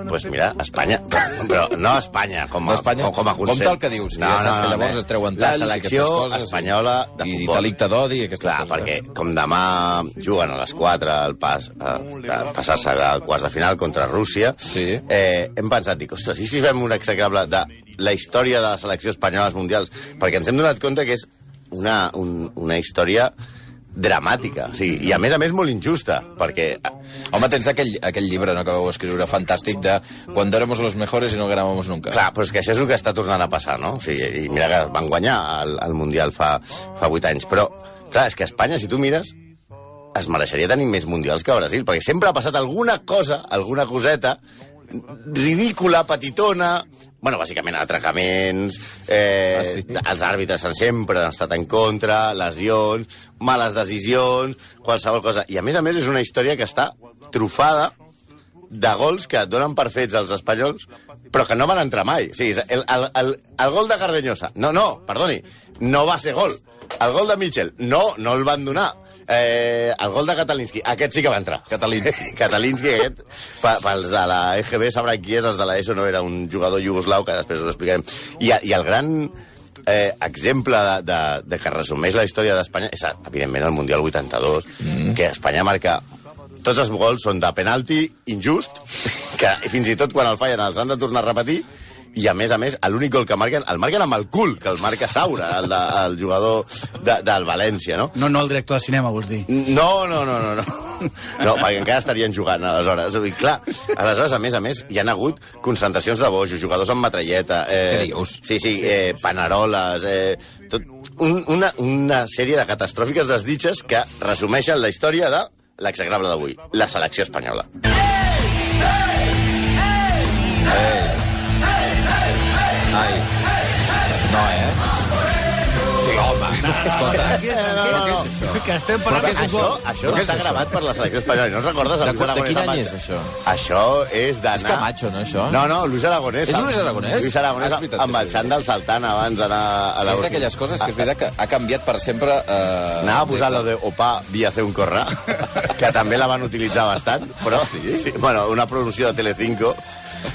ne Pues mira, Espanya, però no Espanya com a, No Espanya, com, com a concept. compte el que dius, ja saps que llavors es treuen La talls i selecció coses, espanyola de i futbol. delicte d'odi i aquestes Clar, coses. perquè eh? com demà juguen a les 4 el pas, eh, passar-se al quarts de final contra Rússia, Sí. eh, hem pensat, dic, ostres, i si fem un execrable de la història de la selecció espanyola als mundials? Perquè ens hem donat compte que és una, un, una història dramàtica, sigui, i a més a més molt injusta, perquè Home, tens aquell, aquell llibre no, que vau escriure fantàstic de Cuando éramos los mejores y no ganábamos nunca. Clar, però és que això és el que està tornant a passar, no? O sigui, I mira que van guanyar el, el Mundial fa, fa 8 anys. Però, clar, és que Espanya, si tu mires, es mereixeria tenir més Mundials que Brasil, perquè sempre ha passat alguna cosa, alguna coseta, ridícula, petitona, bueno, bàsicament atracaments, eh, Ah, sí? els àrbitres han sempre han estat en contra, lesions, males decisions, qualsevol cosa. I a més a més és una història que està trufada de gols que donen per fets els espanyols, però que no van entrar mai. O sigui, el, el, el, el gol de Cardeñosa, no, no, perdoni, no va ser gol. El gol de Mitchell, no, no el van donar. Eh, el gol de Catalinski, aquest sí que va entrar. Catalinski. Catalinski, aquest, pels de la EGB sabran qui és, els de la ESO no era un jugador iugoslau, que després us explicarem. I, I el gran eh, exemple de, de, de que resumeix la història d'Espanya és, evidentment, el Mundial 82, mm. que Espanya marca tots els gols són de penalti injust, que fins i tot quan el fallen els han de tornar a repetir, i a més a més, l'únic gol que marquen, el marquen amb el cul, que el marca Saura, el, de, el jugador de, del València, no? No, no el director de cinema, vols dir. No, no, no, no, no. No, perquè encara estarien jugant, aleshores. I clar, aleshores, a més a més, hi han hagut concentracions de bojos, jugadors amb metralleta... Eh, Què dius? Sí, sí, eh, paneroles... Eh, tot, un, una, una sèrie de catastròfiques desditges que resumeixen la història de l'execrable d'avui, la selecció espanyola. Ai. No, eh? Sí, home. Escolta, no, és això? Que estem parlant que de això, això Què està és gravat per la selecció espanyola. No recordes De de quin any és això? Això és d'anar... És Camacho, no, això? No, no, Luis Aragonès. És Luis Aragonès? Luis Aragonès Ah, és veritat amb el xandall saltant abans d'anar a la... És d'aquelles coses que és veritat que ha canviat per sempre... Eh, Anava a posar lo de Opa via hacer un corrà, que també la van utilitzar bastant, però sí? sí bueno, una producció de Telecinco,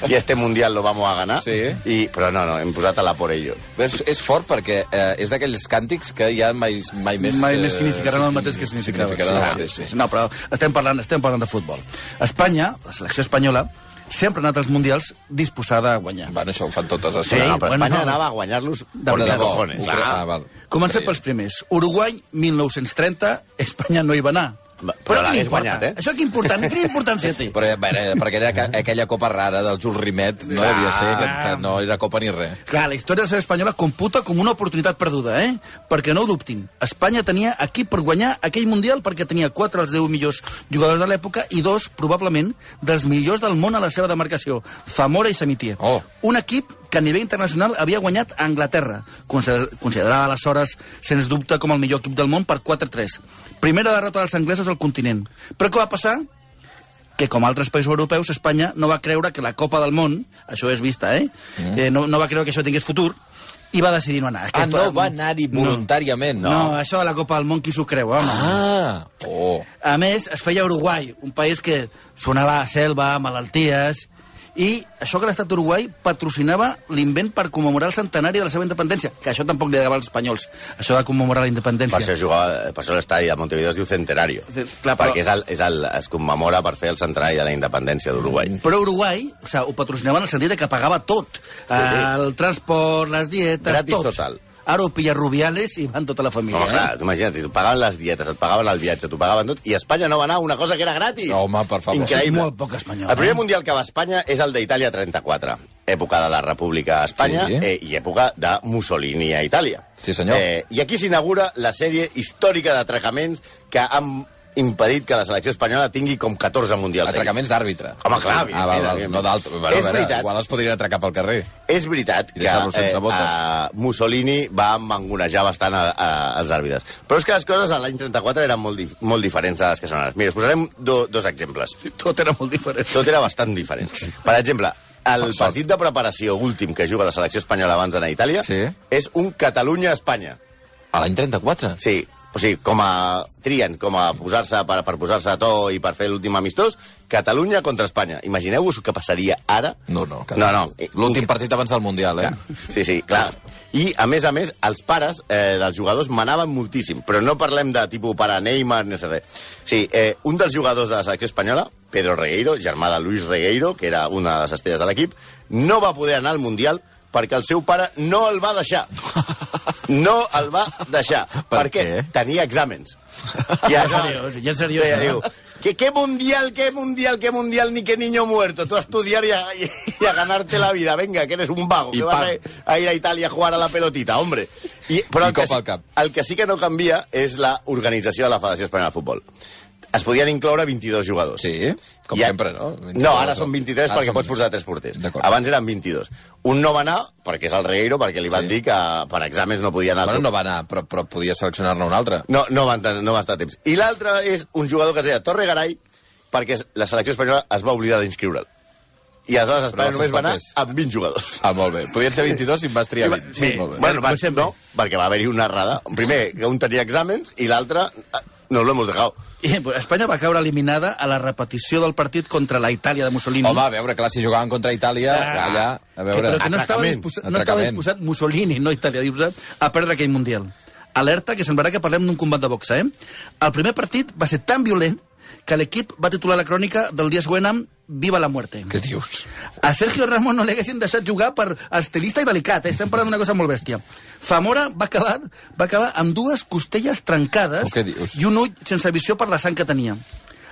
i este mundial lo vamos a ganar, Sí. i, però no, no, hem posat a la por ello. És, és fort perquè eh, és d'aquells càntics que ja mai, mai més... Mai eh, més significaran el mateix que significava. Significaran Sí, sí, sí. No, però estem parlant, estem parlant de futbol. Espanya, la selecció espanyola, sempre ha anat als Mundials disposada a guanyar. Bueno, això ho fan totes les Sí, no, però bueno, Espanya no. anava a guanyar-los De por veritat. de cojones. Ah, val. Comencem Creia. pels primers. Uruguai, 1930, Espanya no hi va anar. Però l'hagués importa? guanyat, eh? Això que important, quina importància té? Però, eh, bé, perquè era aqu- aquella copa rara del Jules Rimet, no Clar. devia ser, que, que no era copa ni res. Clar, la història de la selecció espanyola computa com una oportunitat perduda, eh? Perquè no ho dubtin. Espanya tenia equip per guanyar aquell Mundial perquè tenia quatre dels 10 millors jugadors de l'època i dos, probablement, dels millors del món a la seva demarcació, Zamora i Samitier. Oh. Un equip que a nivell internacional havia guanyat a Anglaterra, consider- considerada aleshores, sens dubte, com el millor equip del món per 4-3. Primera derrota dels anglesos al continent. Però què va passar? que, com altres països europeus, Espanya no va creure que la Copa del Món, això és vista, eh? Mm. eh no, no va creure que això tingués futur, i va decidir no anar. Ah, Aquest- no va anar-hi voluntàriament. No. no, això de la Copa del Món, qui s'ho creu, home? Ah, oh. A més, es feia a Uruguai, un país que sonava a selva, malalties, i això que l'estat d'Uruguai patrocinava l'invent per commemorar el centenari de la seva independència, que això tampoc li agradava als espanyols, això de commemorar la Per independència. això, jugava, per això l'estadi de Montevideo es diu Centenario. Sí, clar, però- perquè és el, és el, es commemora per fer el centenari de la independència d'Uruguai. Però Uruguai, o sigui, ho patrocinava en el sentit que pagava tot. sí. El transport, les dietes, Gratis tot. total. Ara ho pilla Rubiales i van tota la família. Home, clar, eh? imagina't, t'ho pagaven les dietes, et pagaven el viatge, t'ho pagaven tot, i Espanya no va anar a una cosa que era gratis. No, home, per favor. És molt poc espanyol, El primer eh? mundial que va a Espanya és el d'Itàlia 34, època de la República d'Espanya Sí. eh, i època de Mussolini a Itàlia. Sí, senyor. Eh, I aquí s'inaugura la sèrie històrica d'atracaments que han impedit que la selecció espanyola tingui com 14 mundials. Atracaments d'àrbitre. Home, clar, Ah, val, val, no d'altre. Bueno, És a veure, veritat. Igual els podrien atracar pel carrer. És veritat que eh, Mussolini va mangonejar bastant a, a, als àrbitres. Però és que les coses a l'any 34 eren molt, dif molt diferents de les que són ara. Mira, us posarem do, dos exemples. Tot era molt diferent. Tot era bastant diferent. Per exemple, el partit de preparació últim que juga la selecció espanyola abans d'anar a Itàlia Sí. és un Catalunya-Espanya. A l'any 34? Sí, o sigui, com a trien, com a posar-se per, per posar-se a to i per fer l'últim amistós, Catalunya contra Espanya. Imagineu-vos què passaria ara. No, no. No, no. L'últim partit abans del Mundial, eh? Sí, sí, clar. I, a més a més, els pares eh, dels jugadors manaven moltíssim, però no parlem de tipus pare Neymar ni res. Sí, eh, un dels jugadors de la selecció espanyola, Pedro Regueiro, germà de Luis Regueiro, que era una de les estrelles de l'equip, no va poder anar al Mundial perquè el seu pare no el va deixar. No el va deixar. Per perquè què? tenia exàmens. I Ja aleshores- seriós, ja seriós, Deia, eh? diu, ¿Qué, ¿Qué mundial, qué mundial, qué mundial, ni qué niño muerto? Tú a estudiar y a, y- y a ganarte la vida. Venga, que eres un vago, Y que vas a, a ir a Italia a jugar a la pelotita, hombre. I, però I el que, al cap. el que sí que no canvia és la organització de la Federació Espanyola de Futbol. Es podien incloure 22 jugadors. Sí, com I a- sempre, no? 22 No, ara són 23 Ah, perquè pots posar 3 porters. Abans eren 22. Un no va anar, perquè és el Regueiro, perquè li van Sí. dir que per exàmens no podia anar. Bueno, no va anar, però, però podia seleccionar-ne un altre. no, no, va, no va estar a temps. I l'altre és un jugador que es deia Torre Garay, perquè la selecció espanyola es va oblidar d'inscriure'l. I aleshores Espanya només va anar amb 20 jugadors. Ah, molt bé. Podien ser 22 i en vas triar 20. Sí, molt bé. bueno, va, no, perquè va haver-hi una errada. Primer, que un tenia exàmens i l'altre nos lo hemos dejado. I, pues, Espanya va caure eliminada a la repetició del partit contra la Itàlia de Mussolini. Home, a veure, clar, si jugaven contra Itàlia, Ah, allà, a que, veure... però que no estava, disposat, no estava disposat Mussolini, no Itàlia, disposat a perdre aquell Mundial. Alerta, que semblarà que parlem d'un combat de boxa, eh? El primer partit va ser tan violent que l'equip va titular la crònica del dia següent amb Viva la muerte. Què dius? A Sergio Ramos no li haguessin deixat jugar per estilista i delicat, eh? estem parlant d'una cosa molt bèstia. Zamora va acabar, va acabar amb dues costelles trencades Oh, i un ull sense visió per la sang que tenia.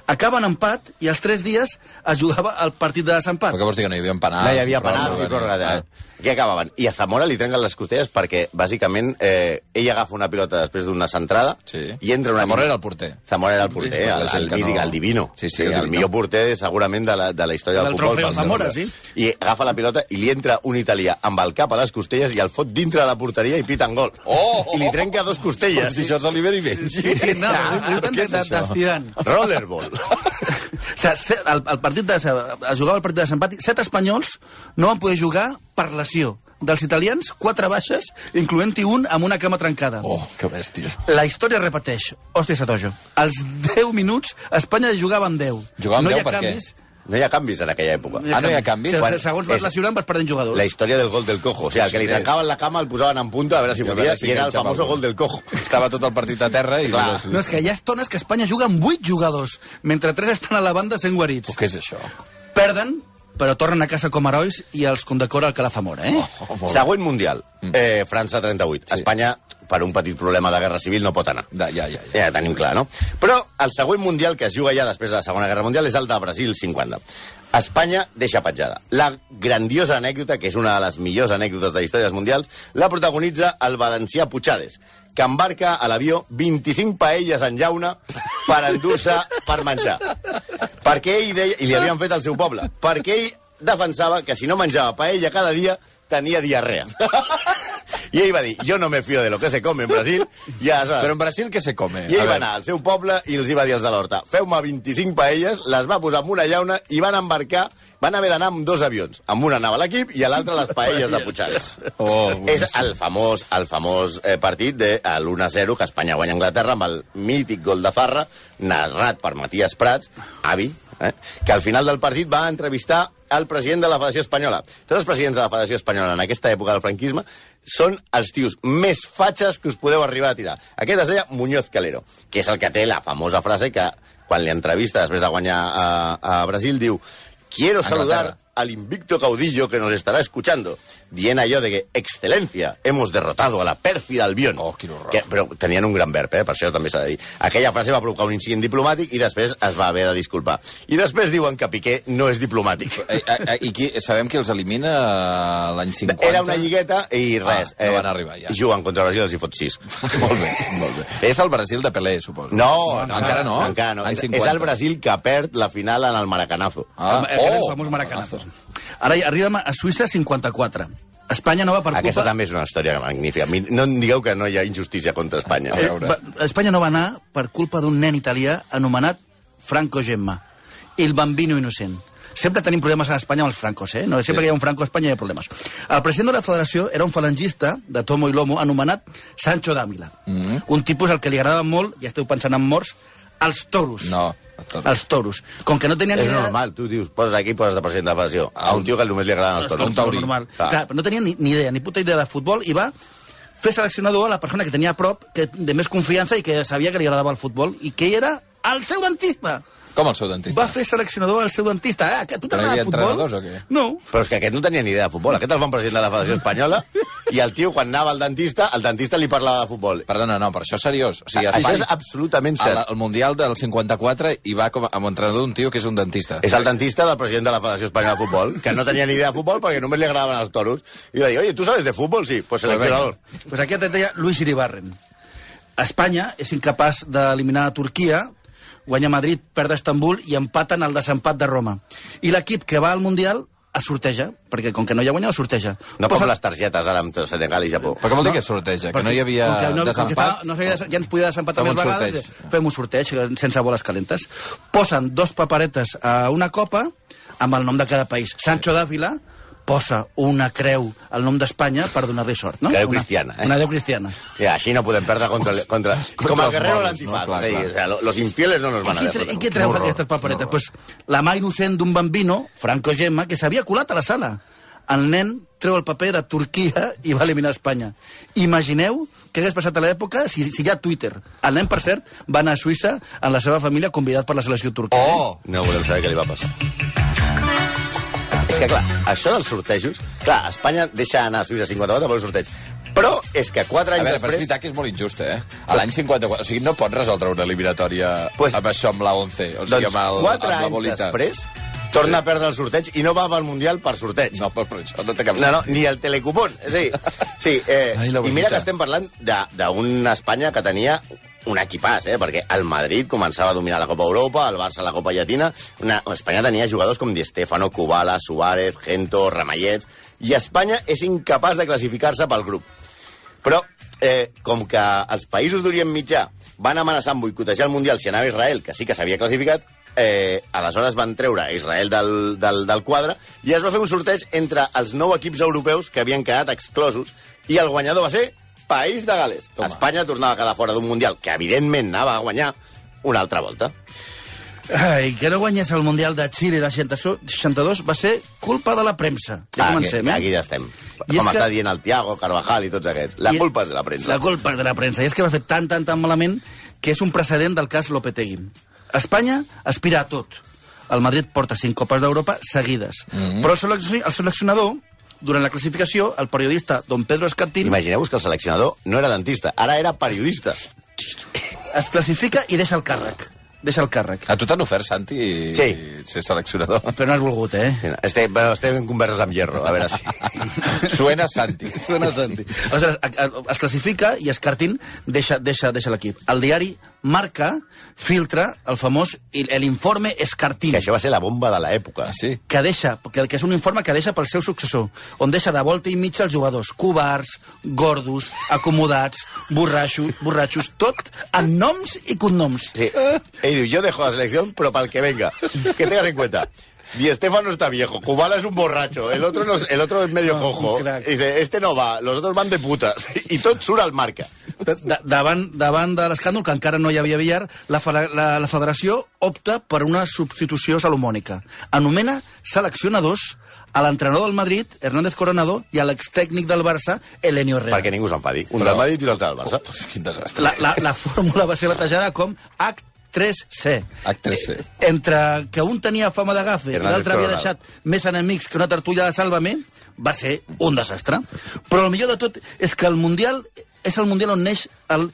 Acaba en empat i als tres dies es jugava el partit de desempat. Però què vols dir, que no hi havia penals? no hi havia penals i pròrroga. Aquí acabaven. I a Zamora li trenquen les costelles perquè, bàsicament, eh, ell agafa una pilota després d'una centrada Sí. i entra una... Zamora era el porter. Zamora era el porter, Sí, el, el, que mític, no- el divino. Sí, sí, el, el el millor porter, segurament, de la, de la història del, Del futbol. trofeu pel Zamora, sí. I agafa la pilota i li entra un italià amb el cap a les costelles i el fot dintre de la porteria i piten gol. Oh! I li trenca dos costelles. si això és l'Oliver i Benji. Sí, sí, no, Ah, ah, què és de, de, això? de Zidane. Rollerball. O sigui, se- el, el partit de, es jugava el partit de desempat i set espanyols no van poder jugar per lesió. Dels italians, quatre baixes, incloent-hi un amb una cama trencada. Oh, que bèstia. La història repeteix. Hòstia, Satojo. Als 10 minuts, Espanya jugava amb 10. Jugava amb no 10 hi ha per què? No hi ha canvis en aquella època. Ah, no hi ha canvis? Quan- segons vas lesionant, vas perdent jugadors. La història del gol del cojo. O sigui, el que li trencaven la cama el posaven en punta a veure si I a podia, si i era el famoso gol del cojo. Estava tot el partit a terra i... Clar. No, és que hi ha estones que Espanya juga amb 8 jugadors, mentre 3 estan a la banda sent guarits. Oh, què és això? Perden, però tornen a casa com herois i els condecora el Calafamora, eh? Oh, bé. Següent Mundial. Eh, França 38. Sí. Espanya, per un petit problema de guerra civil, no pot anar. Da, ja, ja, ja. Ja tenim clar, no? Però el següent Mundial que es juga ja després de la Segona Guerra Mundial és el de Brasil 50. Espanya deixa petjada. La grandiosa anècdota, que és una de les millors anècdotes de dels mundials, la protagonitza el valencià Puigades, que embarca a l'avió 25 paelles en llauna per endur-se per menjar. Perquè ell deia, i li havien fet al seu poble, perquè ell defensava que si no menjava paella cada dia tenia diarrea. I ell va dir, jo no me fío de lo que se come en Brasil, i aleshores... Però en Brasil què se come? I A ell va anar al seu poble i els hi va dir als de l'Horta feu-me 25 paelles, les va posar en una llauna i van embarcar, van haver d'anar amb dos avions. Amb una anava l'equip i a l'altre les paelles de Puigades. Oh, És el famós, el famós eh, partit de l'1-0 que Espanya guanya Anglaterra amb el mític gol de Farra, narrat per Matías Prats, avi, eh, que al final del partit va entrevistar el president de la Federació Espanyola. Tots els presidents de la Federació Espanyola en aquesta època del franquisme són els tios més fatxes que us podeu arribar a tirar. Aquest es deia Muñoz Calero, que és el que té la famosa frase que quan li entrevista després de guanyar a, a Brasil diu Quiero saludar. Al invicto caudillo que nos estará escuchando, dient allò de que, excelencia, hemos derrotado a la pèrfida Albion. Oh, quin horror. Que, però tenien un gran verb, eh? per això també s'ha de dir. Aquella frase va provocar un incident diplomàtic i després es va haver de disculpar. I després diuen que Piqué no és diplomàtic. Eh, eh, eh, I qui, sabem qui els elimina eh, l'any 50? Era una lligueta i res. Ah, no van arribar ja. I juguen contra Brasil, els hi fot 6. molt bé, molt bé. És el Brasil de Pelé, suposo. No, no, encara no. Encara no. És, 50. és el Brasil que perd la final en el Maracanazo. Ah, el, el, oh! famós maracanazo. Ara arribem a Suïssa 54. Espanya no va per Aquesta culpa... també és una història magnífica. A No em digueu que no hi ha injustícia contra Espanya. A Eh, veure. va, Espanya no va anar per culpa d'un nen italià anomenat Franco Gemma, el bambino innocent, Sempre tenim problemes a Espanya amb els francos, eh? No, sempre Sí. que hi ha un franco a Espanya hi ha problemes. El president de la federació era un falangista de tomo i lomo anomenat Sancho Dávila. Mm. Un tipus al que li agradava molt, ja esteu pensant en morts, els toros. No, toros. Els toros. Com que no tenien És idea... normal, tu dius, poses aquí, poses de president de la federació. A un tio que només li agraden els toros. Un taurí. Normal. Clar. Clar, no tenia ni, ni idea, ni puta idea de futbol, i va fer seleccionador a la persona que tenia a prop, que, de més confiança i que sabia que li agradava el futbol, i que era el seu dentista. Com el seu dentista? Va fer seleccionador al seu dentista. Ah, que tu Però t'agrada el futbol? o què? No. Però és que aquest no tenia ni idea de futbol. Aquest el fan president de la Federació Espanyola i el tio, quan anava al dentista, el dentista li parlava de futbol. Perdona, no, per això és seriós. O sigui, a Això Espanya, és absolutament al, cert. al Mundial del 54 hi va com a, amb entrenador un tio que és un dentista. És el dentista del president de la Federació Espanyola de Futbol, que no tenia ni idea de futbol perquè només li agradaven els toros. I va dir, oye, ¿tú sabes de fútbol? Sí, pues seleccionador. Pues aquest et deia Luis Iribarren. Espanya és incapaç d'eliminar Turquia, guanya Madrid, perd Estambul i empaten el desempat de Roma. I l'equip que va al Mundial es sorteja, perquè com que no hi ha guanyat, es sorteja. No com Posa- les targetes ara amb Senegal i Japó. Però què vol dir No, que sorteja? Que no hi havia com que no, com que desempat? no s'havia des- ja ens podia desempatar més vegades, sorteig. eh, fem un sorteig eh, sense boles calentes. Posen dos paperetes a una copa amb el nom de cada país. Sancho Dávila posa una creu al nom d'Espanya per donar-li sort, no? Creu cristiana, eh? Una creu cristiana. I així no podem perdre contra... el- contra, com el guerrero l'antifaz. no? Clar, clar. o sea, lo- los infieles no nos I van a derrotar. I què treu aquestes paperetes? Pues, la mà innocent d'un bambino, Franco Gemma, que s'havia colat a la sala. El nen treu el paper de Turquia i va eliminar Espanya. Imagineu què hagués passat a l'època si, si hi ha Twitter. El nen, per cert, va anar a Suïssa amb la seva família convidat per la selecció turca. Oh! No volem saber què li va passar. És que, clar, això dels sortejos... Clar, Espanya deixa anar a Suïssa 54 per un sorteig. Però és que 4 A anys veure, però és després... veritat que és molt injust, eh? A l'any 54... O sigui, no pots resoldre una eliminatòria Pues- amb això, amb la 11. O sigui, Doncs amb, el, 4 amb la anys bolita. després torna a perdre el sorteig i no va al Mundial per sorteig. No, però, això no té cap No, no, ni el telecupón. A dir, sí, eh, Ai, i mira que estem parlant de- d'una Espanya que tenia un equipàs, eh? perquè el Madrid començava a dominar la Copa Europa, el Barça la Copa Llatina, una, Espanya tenia jugadors com Di Stefano, Kubala, Suárez, Gento, Ramallets, i Espanya és incapaç de classificar-se pel grup. Però, eh, com que els països d'Orient Mitjà van amenaçar amb boicotejar el Mundial si anava Israel, que sí que s'havia classificat, eh, aleshores van treure a Israel del, del, del quadre i es va fer un sorteig entre els nou equips europeus que havien quedat exclosos i el guanyador va ser País de Gales. Toma. Espanya tornava a quedar fora d'un Mundial que, evidentment, anava a guanyar una altra volta. Ai, que no guanyés el Mundial de Xile de 62 va ser culpa de la premsa. Ja aquí, comencem, eh? aquí ja estem. I Com és que- està dient el Tiago, Carvajal i tots aquests. La I- culpa és de la premsa. La culpa és de la premsa. I és que va fer tan, tan, tan malament que és un precedent del cas Lopetegui. Espanya aspira a tot. El Madrid porta cinc copes d'Europa seguides. Mm -hmm. Però el seleccionador, durant la classificació, el periodista Don Pedro Escartín Imagineu-vos que el seleccionador no era dentista, ara era periodista. es classifica i deixa el càrrec. Deixa el càrrec. A tu t'han ofert, Santi, Sí. ser seleccionador? Però no has volgut, eh? Estem, bueno, estem en converses amb Hierro, a veure si... Suena Santi. Suena Santi. Aleshores, es classifica i Escartín deixa, deixa, deixa l'equip. El diari Marca filtra el famós l'informe Escartín. que això va ser la bomba de l'època. Ah, sí? que deixa, que, que és un informe que deixa pel seu successor, on deixa de volta i mitja els jugadors covards, gordos, acomodats, borratxos, borratxos, tot en noms i cognoms. Sí. Ell diu, yo dejo la selección, pero para el que venga. Que tengas en cuenta. Di Estefano está viejo, Kubala es un borracho, el otro, no, el otro es medio No, cojo. dice, este no va, los otros van de putas. Y tot surt al marca. De, davant, davant de l'escàndol, que encara no hi havia billar, la, la, la federació opta per una substitució salomònica. Anomena seleccionadors a l'entrenador del Madrid, Hernández Coronado, i a l'extècnic del Barça, Elenio Herrera. Perquè ningú s'enfadi. Un Però- del Madrid i l'altre del Barça. Pues, quin desastre. La, la, la fórmula va ser batejada com H3C. H3C. Eh, Entre que un tenia fama de gafe i l'altre havia deixat més enemics que una tortulla de Sálvame, va ser un desastre. Però el millor de tot és que el Mundial és el Mundial on neix el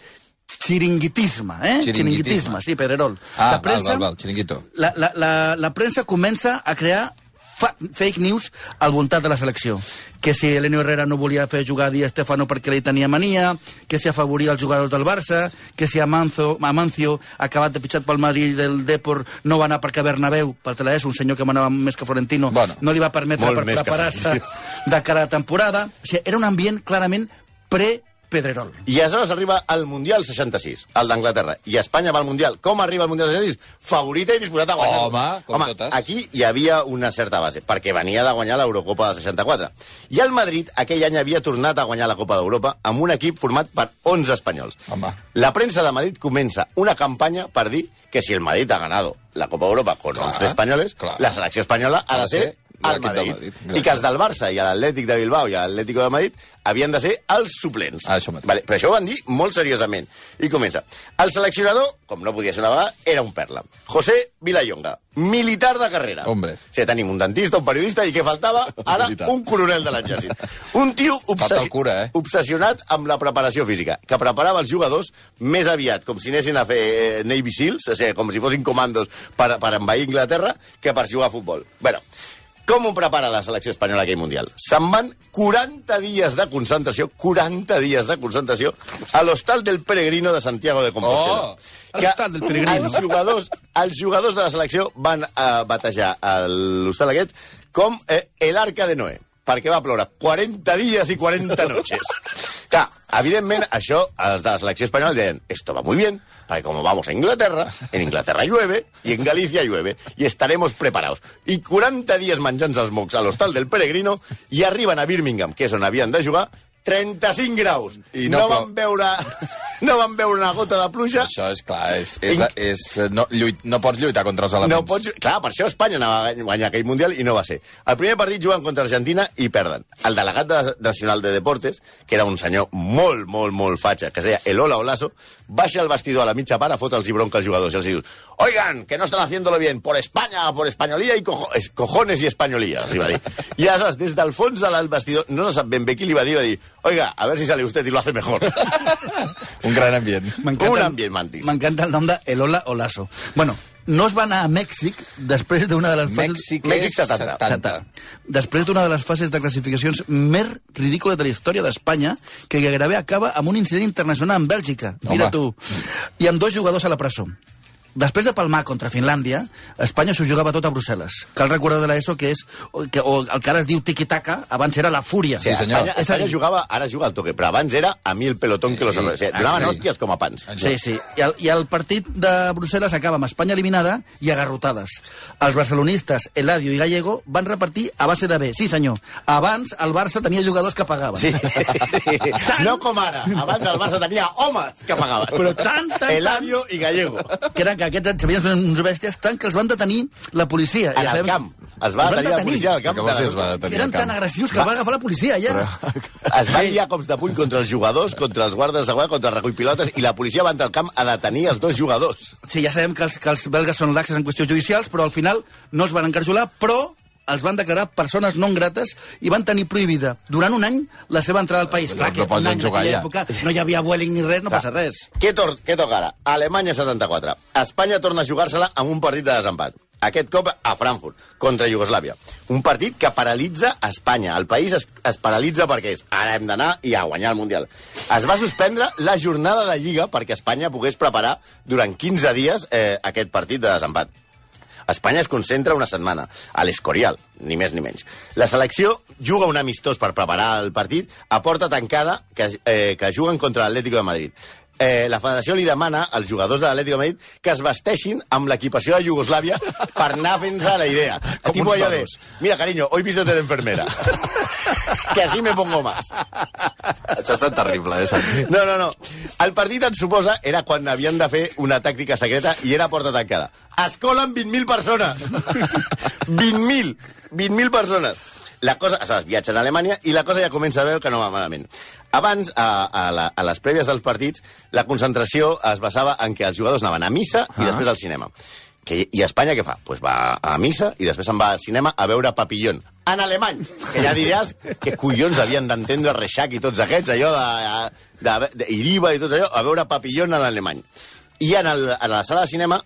xiringuitisme, eh? Xiringuitisme. sí, Pedrerol. Ah, la val, val, val, xiringuito. La, la, la, la premsa comença a crear fa fake news al voltant de la selecció. Que si Elenio Herrera no volia fer jugar a Di Stefano perquè li tenia mania, que si afavoria els jugadors del Barça, que si Amancio, Amancio acabat de pitxat pel Madrid del Depor, no va anar perquè Bernabéu, per és un senyor que manava més que Florentino, Bueno, no li va permetre per preparar-se de cara a temporada. O sigui, era un ambient clarament pre Pedrerol. I aleshores arriba al Mundial 66, el d'Anglaterra. I Espanya va al Mundial. Com arriba al Mundial 66? Favorita i disposat a guanyar. Home, com Home, totes. aquí hi havia una certa base, perquè venia de guanyar l'Eurocopa de 64. I el Madrid aquell any havia tornat a guanyar la Copa d'Europa amb un equip format per 11 espanyols. Home. La premsa de Madrid comença una campanya per dir que si el Madrid ha ganado la Copa d'Europa con Clar, 11 españoles, clar. la selecció espanyola ha de ser al Madrid. Madrid, I que els del Barça i l'Atlètic de Bilbao i l'Atlético de Madrid havien de ser els suplents. Ah, això mateix. Vale, però això ho van dir molt seriosament. I comença. El seleccionador, com no podia ser una vegada, era un perla. José Vilallonga, militar de carrera. Hombre. O sigui, tenim un dentista, un periodista i què faltava? Ara, un coronel de l'exèrcit. Un tio el cura, eh? obsessionat amb la preparació física, que preparava els jugadors més aviat, com si anessin a fer eh, Navy Seals, o sigui, com si fossin comandos per, per envair Inglaterra, que per jugar a futbol. Bueno, com ho prepara la selecció espanyola aquell Mundial? Se'n van 40 dies de concentració, 40 dies de concentració, a l'hostal del Peregrino de Santiago de Compostela. Oh! Que L'hostal del Peregrino. Els jugadors, els jugadors de la selecció van eh, batejar el- l'hostal aquest com eh, el Arca de Noé perquè va ploure 40 dies i 40 noches. Clar, evidentment, això, els de la selecció espanyola deien, esto va muy bien, perquè como vamos a Inglaterra, en Inglaterra llueve, y en Galicia llueve, y estaremos preparados. I 40 dies menjant els mocs a l'hostal del Peregrino, i arriben a Birmingham, que és on havien de jugar, 35 graus. I I no no, van veure, no van veure una gota de pluja. Això és clar, és, és, és, no, lluit, no pots lluitar contra els elements. No pots... Clar, per això Espanya anava a guanyar aquell Mundial i no va ser. El primer partit juguen contra Argentina i perden. El delegat de, nacional de Deportes, que era un senyor molt, molt, molt fatxa, que es deia Elola Olaso, baixa al vestidor a la mitja part a fotre els i bronca als jugadors i els diu oigan, que no están haciéndolo bien, por España, por españolía y cojo es- cojones y españolía, els va dir. I aleshores, des del fons del vestidor, no se sap ben bé qui li va dir, va dir, oiga, a ver si sale usted y lo hace mejor. Un gran ambient. Un ambient mantis. M'encanta el nom de Elola Olaso. Bueno, no es va anar a Mèxic després d'una de les fases... Mèxic, Mèxic és 70. 70. Després d'una de les fases de classificacions més ridícules de la història d'Espanya, que gairebé acaba amb un incident internacional amb Bèlgica. Mira Home. tu. I amb dos jugadors a la presó. Després de palmar contra Finlàndia, Espanya s'ho jugava tot a Brussel·les. Cal recordar de l'ESO que és, o, que, o el que ara es diu tiki-taka, abans era la fúria. Sí, senyor. Espanya, Espanya jugava, ara juga al toque, però abans era a mi el pelotón que los Sí. hombres. Sigui, donaven Sí. hòsties com a pans. Sí, sí. I el, I el partit de Brussel·les acaba amb Espanya eliminada i agarrotades. Els barcelonistes, Eladio i Gallego, van repartir a base de B. Sí, senyor. Abans el Barça tenia jugadors que pagaven. Sí. no com ara. Abans el Barça tenia homes que pagaven. Però tant, tant, Eladio i Gallego. Que eren que aquests sabien fer uns bèsties tant que els van detenir la policia. En Ja el sabem- camp. Es va Els detenir la policia al camp. Dir, es va De... detenir Eren tan agressius que el va agafar la policia, ja. Es van liar cops de puny contra els jugadors, contra els guardes de seguretat, contra el recull pilotes, i la policia va entrar al camp a detenir els dos jugadors. Sí, ja sabem que els, que els belgues són laxes en qüestions judicials, però al final no els van encarjolar, però els van declarar persones non grates i van tenir prohibida durant un any la seva entrada al país. Clar, No que un any jugar ja. època no hi havia Vueling ni res, no passa res. Què, tor què toca ara? Alemanya 74. Espanya torna a jugar-se-la amb un partit de desempat. Aquest cop a Frankfurt, contra Iugoslàvia. Un partit que paralitza Espanya. El país es, es paralitza perquè és ara hem d'anar i a guanyar el Mundial. Es va suspendre la jornada de Lliga perquè Espanya pogués preparar durant 15 dies eh, aquest partit de desempat. Espanya es concentra una setmana a l'Escorial, ni més ni menys. La selecció juga un amistós per preparar el partit a porta tancada que, eh, que juguen contra l'Atlético de Madrid. Eh, la federació li demana als jugadors de l'Atlético de Madrid que es vesteixin amb l'equipació de Iugoslàvia per anar fent-se la idea. Com tipo allò de, mira, cariño, hoy vístete de enfermera. que así me pongo más. Això ha estat terrible, eh? Santi? No, no, no. El partit et suposa era quan havien de fer una tàctica secreta i era a porta tancada. Es colen 20.000 persones. 20.000. 20.000 persones. La cosa, aleshores, viatgen a Alemanya i la cosa ja comença a veure que no va malament. Abans, a, a, la, a les prèvies dels partits, la concentració es basava en que els jugadors anaven a missa i després al cinema. Que, I Espanya què fa? Pues va a missa i després se'n va al cinema a veure Papillon. En alemany! Que ja diràs que collons havien d'entendre Reixac i tots aquests, allò de, de, de Iriba i tot allò, a veure Papillon en alemany. I en, el, en la sala de cinema,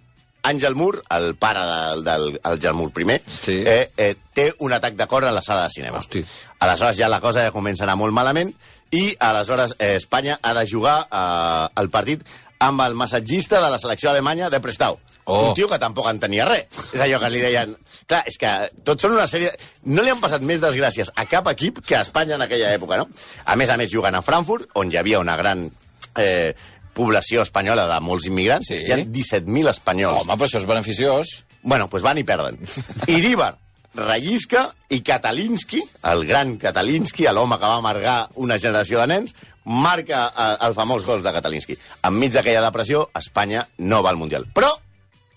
Àngel Mur, el pare del, del el Gelmur I, Sí. eh, eh, té un atac de cor a la sala de cinema. Hosti. Aleshores ja la cosa ja comença a anar molt malament i aleshores eh, Espanya ha de jugar eh, el partit amb el massatgista de la selecció alemanya de Prestau. Oh. Un tio que tampoc en tenia res. És allò que li deien... Clar, és que tots són una sèrie... No li han passat més desgràcies a cap equip que a Espanya en aquella època, no? A més a més, jugant a Frankfurt, on hi havia una gran eh, població espanyola de molts immigrants. Sí. Hi ha 17.000 espanyols. Home, però això és beneficiós. Bueno, doncs van i perden. Iríbar, Rallisca i Katalinski, el gran Katalinski, l'home que va amargar una generació de nens, marca eh, el famós gol de Katalinski. Enmig d'aquella depressió, Espanya no va al Mundial. Però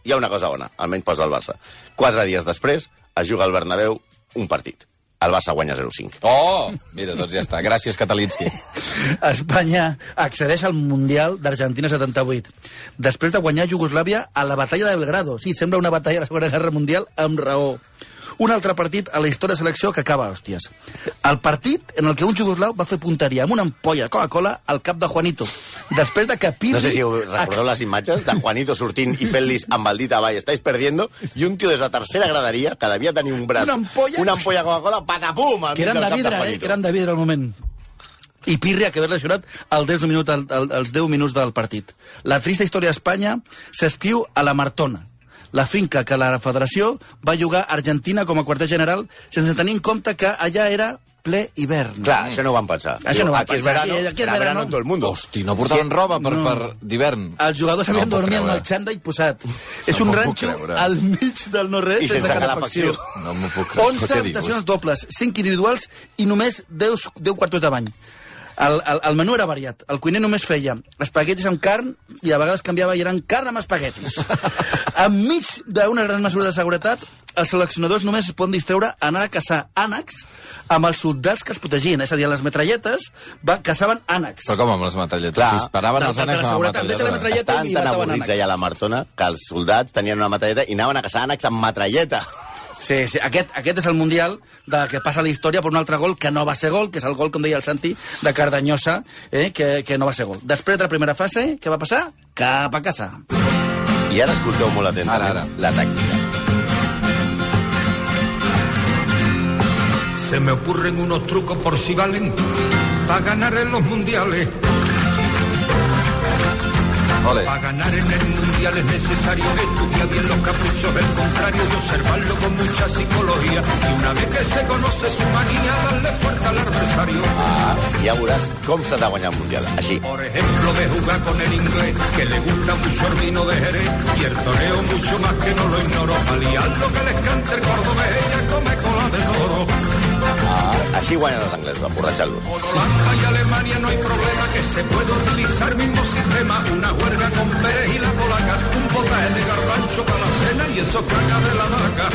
hi ha una cosa bona, almenys pels del Barça. Quatre dies després es juga al Bernabéu un partit. El Barça guanya 0-5. Oh! Mira, doncs ja està. Gràcies, Catalinski. Espanya accedeix al Mundial d'Argentina 78, després de guanyar Iugoslàvia a la batalla de Belgrado. Sí, sembla una batalla de la Segona Guerra Mundial amb raó. Un altre partit a la història de selecció que acaba a hòsties. El partit en el que un jugoslau va fer punteria amb una ampolla de Coca-Cola al cap de Juanito. Després de que Pirri... No sé si recordeu les imatges de Juanito sortint i fent-lis amb el dit avall, estáis perdiendo, i un tio des de tercera graderia, que devia tenir un braç... Una ampolla. Una ampolla Coca-Cola, patapum! que eren de vidre, eh? Juanito. Que eren de vidre al moment. I Pirri ha quedat lesionat al 10 minut, al, al, als 10 minuts del partit. La trista història d'Espanya s'escriu a la Martona, la finca que la federació va llogar a Argentina com a quarter general sense tenir en compte que allà era ple hivern. Clar, això no ho van pensar. Això no ho van aquí és pensar. verano, Aquí- aquí és verano. verano en tot el mundo. Hosti, no portaven roba per, No. per d'hivern. Els jugadors havien No puc dormir amb el xandall posat. És No un m'ho puc ranxo creure. al mig del no-res sense, sense calefacció. No m'ho puc creure. 11 Què dius? habitacions dobles, 5 individuals i només 10, 10 quartos de bany. El, el, el menú era variat. El cuiner només feia espaguetis amb carn i a vegades canviava i eren carn amb espaguetis. Enmig d'unes grans mesures de seguretat, els seleccionadors només es poden distreure a anar a caçar ànecs amb els soldats que els protegien. És a dir, les metralletes va, caçaven ànecs. Però com amb les metralletes? Clar. Disparaven els ànecs la amb la. Deixa la metralleta. metralleta Estaven i tan avorrits allà a la Martona que els soldats tenien una metralleta i anaven a caçar ànecs amb metralleta. Sí, sí. Aquest, aquest és el Mundial de que passa la història per un altre gol que no va ser gol, que és el gol, com deia el Santi, de Cardanyosa, eh, que, que no va ser gol. Després de la primera fase, què va passar? Cap a casa. I ara escolteu molt atentament Ara, ara. la tàctica. Se me ocurren unos trucos por si valen para ganar en los mundiales. Ole. Para ganar en el mundial es necesario estudiar bien los caprichos del contrario y observarlo con mucha psicología. Y una vez que se conoce su manía, darle fuerza al adversario. Ah, ja veuràs com s'ha de guanyar un Mundial. Així. Por ejemplo, de jugar con el inglés, que le gusta mucho el vino de Jerez y el toreo mucho más que no lo ignoro. Para liar lo que les cante el cordobés, ella come cola de toro. Així guanyen els anglesos, emborratxant-los. Con Holanda y Alemania no hay problema que se puede utilizar mismo sistema. Una huelga con Pérez y la polaca, un potaje de garbanzo para la cena y eso caga de la vaca.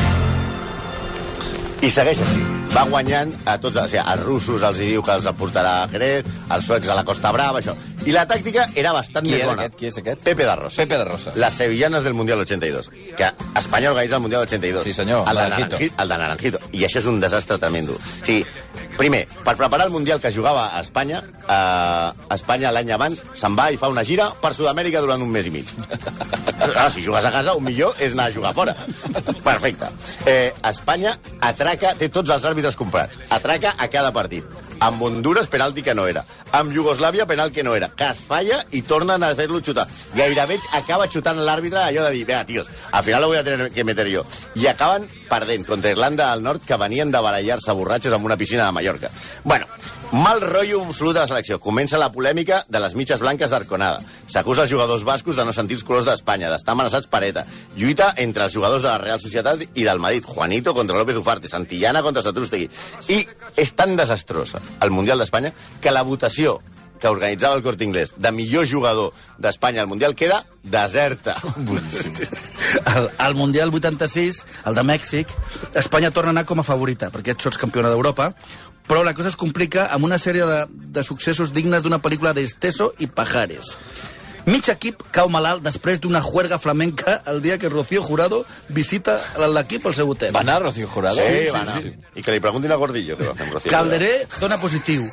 I segueix així. Va guanyant a tots, o sigui, als russos els hi diu que els aportarà a Jerez, als suecs a la Costa Brava, això. I la tàctica era bastant Qui més bona. aquest? Qui és aquest? Pepe da Rosa. Pepe da Rosa. Les sevillanes del Mundial 82. Que Espanya organitza el Mundial 82. Sí, senyor, El de Naranjito. Naranjito. El de Naranjito. I això és un desastre tremendo. O sigui, primer, per preparar el Mundial que jugava a Espanya, eh, Espanya l'any abans se'n va i fa una gira per Sud-amèrica durant un mes i mig. Ah, si jugues a casa, un millor és anar a jugar fora. Perfecte. Eh, Espanya atraca, té tots els àrbitres comprats. Atraca a cada partit. Amb Honduras, penalti que no era. Amb Iugoslàvia, penal que no era. Que es falla i tornen a fer-lo xutar. Gairebé acaba xutant l'àrbitre allò de dir, vea, tios, al final lo voy a tener que meter yo. I acaben perdent contra Irlanda del Nord, que venien de barallar-se borratxos en una piscina de Mallorca. Bueno, Mal rotllo absolut de la selecció. Comença la polèmica de les mitges blanques d'Arconada. S'acusa els jugadors bascos de no sentir els colors d'Espanya, d'estar amenaçats per ETA. Lluita entre els jugadors de la Real Societat i del Madrid. Juanito contra López Ufarte, Santillana contra Satrústegui. I és tan desastrosa el Mundial d'Espanya que la votació que organitzava el Corte Inglés de millor jugador d'Espanya al Mundial queda deserta. Boníssim. Al, al Mundial 86, el de Mèxic, Espanya torna a anar com a favorita, perquè ets sots campiona d'Europa, però la cosa es complica amb una sèrie de, de successos dignes d'una pel·lícula d'Esteso i Pajares. Mig equip cau malalt després d'una juerga flamenca el dia que Rocío Jurado visita l'equip al seu hotel. Va anar Rocío Jurado? Sí, va anar. I que li preguntin a Gordillo què va fer amb Rocío. Calderé dona positiu.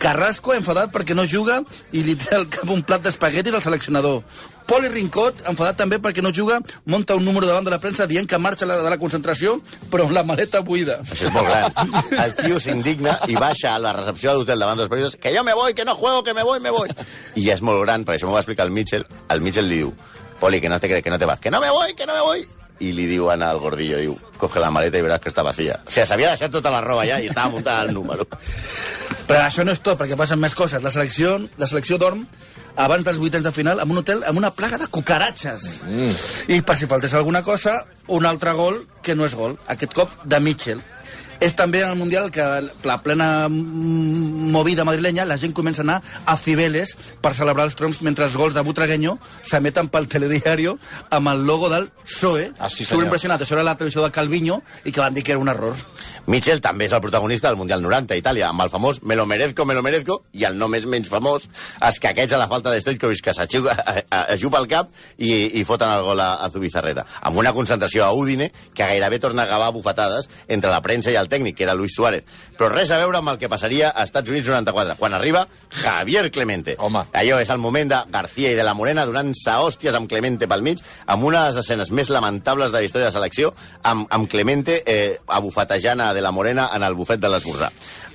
Carrasco enfadat perquè no juga i li té al cap un plat d'espaguetis al seleccionador. Poli Rincot, enfadat també perquè no juga, monta un número davant de la premsa dient que marxa la, de la concentració, però amb la maleta buida. Això és molt gran. El tio s'indigna i baixa a la recepció de l'hotel davant dels periodistes que jo me voy, que no juego, que me voy, me voy. I és molt gran, perquè això m'ho va explicar el Mitchell. El Mitchell li diu Poli, que no te crees, que no te vas. Que no me voy, que no me voy. I li diuen al gordillo, diu, coge la maleta i veràs que està vacía. O sigui, s'havia deixat tota la roba ja i estava muntada al número. Però això no és tot, perquè passen més coses. La selecció, la selecció dorm abans dels vuitens de final en un hotel amb una plaga de cucaratxes. Mm. I per si faltés alguna cosa, un altre gol que no és gol, aquest cop de Mitchell. És també en el Mundial que la plena mm, movida madrilenya la gent comença a anar a Cibeles per celebrar els troncs mentre els gols de Butragueño s'emeten pel telediario amb el logo del PSOE. Ah, sí, senyor. Superimpressionat. Això era la televisió de Calviño i que van dir que era un error. Mitchell també és el protagonista del Mundial 90 a Itàlia, amb el famós Me lo merezco, me lo merezco, i el nom és menys famós, escaqueig a la falta de Stoichkovic, que s'ajuga ajupa el cap i, i foten el gol a, a Zubizarreta. Amb una concentració a Udine que gairebé torna a acabar bufetades entre la premsa i el tècnic, que era Luis Suárez. Però res a veure amb el que passaria a Estats Units 94, quan arriba Javier Clemente. Home. Allò és el moment de García i de la Morena donant-se hòsties amb Clemente pel mig, amb una de les escenes més lamentables de la història de la selecció, amb, amb Clemente eh, abufetejant a de la Morena en el bufet de l'esmorzar.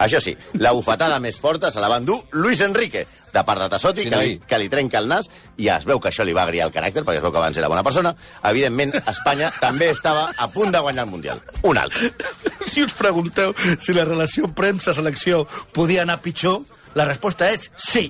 Això sí, la bufetada més forta se la va endur Luis Enrique, de part de Tassotti, Sí, que, li, que li trenca el nas, i es veu que això li va agriar el caràcter, perquè es veu que abans era bona persona. Evidentment, Espanya també estava a punt de guanyar el Mundial. Un altre. Si us pregunteu si la relació premsa-selecció podia anar pitjor, la resposta és sí.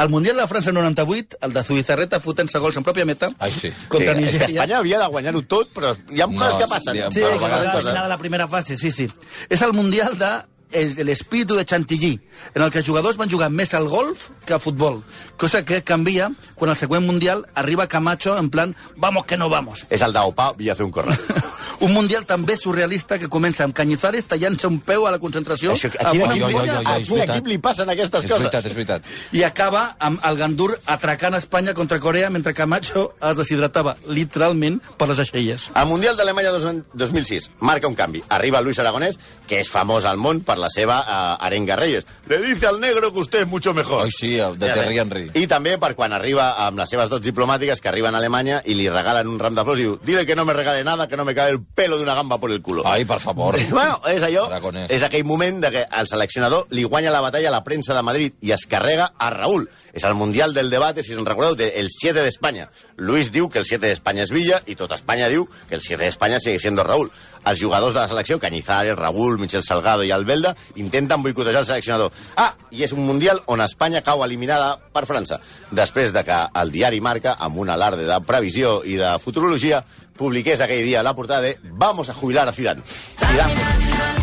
Al Mundial de França 98, el de Zubizarreta fotent-se gols en pròpia meta Ai, sí. contra sí, és que Nigèria. Espanya havia de guanyar-ho tot, però hi ha No, coses que passen. sí, Sí, Però a que vegades va passa. final de la primera fase, sí, sí. És el Mundial de el, el espíritu de Chantilly, en el que els jugadors van jugar més al golf que a futbol, cosa que canvia quan al següent Mundial arriba Camacho en plan vamos que no vamos. És el d'Opa i hace un corral. Un Mundial també surrealista que comença amb Cañizares tallant-se un peu a la concentració Això, a amb quin, equip, ai, a és quin equip li passen aquestes És coses? veritat, és veritat. i acaba amb el Gandur atracant Espanya contra Corea mentre Camacho es deshidratava literalment per les aixelles. Al Mundial d'Alemanya dos- 2006 marca un canvi. Arriba Luis Aragonès, que és famós al món per la seva uh, arenga Reyes. Le dice al negro que usted es mucho mejor. Ai, sí, de Thierry Henry. I també per quan arriba amb les seves dots diplomàtiques, que arriben a Alemanya i li regalen un ram de flors i diu dile que no me regale nada, que no me cae el pelo de una gamba por el culo. Ai, per favor. Bueno, és allò, Aragonès. és aquell moment de que el seleccionador li guanya la batalla a la premsa de Madrid i es carrega a Raúl. És el Mundial del Debate, si us en recordeu, del de 7 d'Espanya. Luis diu que el 7 d'Espanya és Villa i tota Espanya diu que el 7 d'Espanya sigue siendo Raúl. Els jugadors de la selecció, Cañizares, Raúl, Michel Salgado i Albelda, intenten boicotejar el seleccionador. Ah, i és un Mundial on Espanya cau eliminada per França. Després de que el diari Marca, amb un alarde de previsió i de futurologia, publiqués aquell dia la portada de Vamos a jubilar a Zidane. Zidane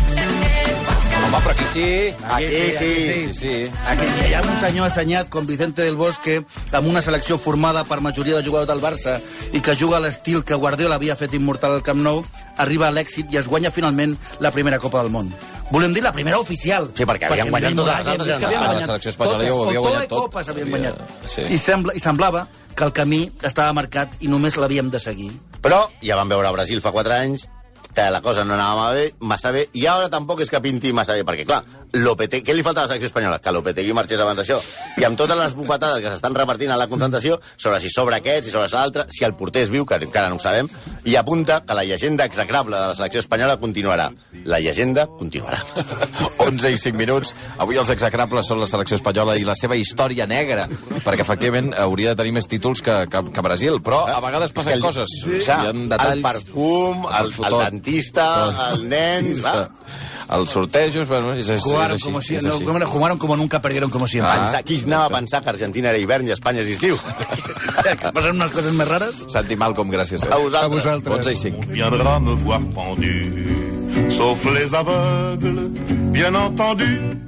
Home, però aquí sí. Aquí sí. Sí, sí. Aquí hi ha un senyor assenyat com Vicente del Bosque amb una selecció formada per majoria de jugadors del Barça i que juga a l'estil que Guardiola havia fet immortal al Camp Nou, arriba a l'èxit i es guanya finalment la primera Copa del Món. Volem dir la primera oficial. Sí, perquè havien guanyat totes les altres, la selecció espanyola ja ho havia guanyat tot. copes havien guanyat. sí. I, sembla, I semblava que el camí estava marcat i només l'havíem de seguir. Però ja vam veure Brasil fa 4 anys, la cosa no anava bé, massa bé, i ara tampoc és que pinti massa bé, perquè, clar, Lopetegui, què li falta a la selecció espanyola? Que Lopetegui marxés abans d'això. I amb totes les bufetades que s'estan repartint a la concentració, sobre si sobre aquest, si sobre l'altre, si el porter és viu, que encara no ho sabem, i apunta que la llegenda execrable de la selecció espanyola continuarà. La llegenda continuarà. 11 i 5 minuts. Avui els execrables són la selecció espanyola i la seva història negra, perquè efectivament hauria de tenir més títols que, que, que Brasil, però a vegades passen El- coses. Sí. Hi ha detalls... El perfum, el, el tot. dentista, el nen... clar. Els sortejos, bueno, és, és, és Jugaron així. como si, és no, així. com era? jugaron como nunca, perdieron como siempre. Ah. Pensar, qui anava a pensar que Argentina era hivern i Espanya és estiu? que passen unes coses més rares. Santi Malcom, gràcies. Eh? A vosaltres. A vosaltres. 11 i 5. viendra me voir pendu, sauf les aveugles, bien entendu.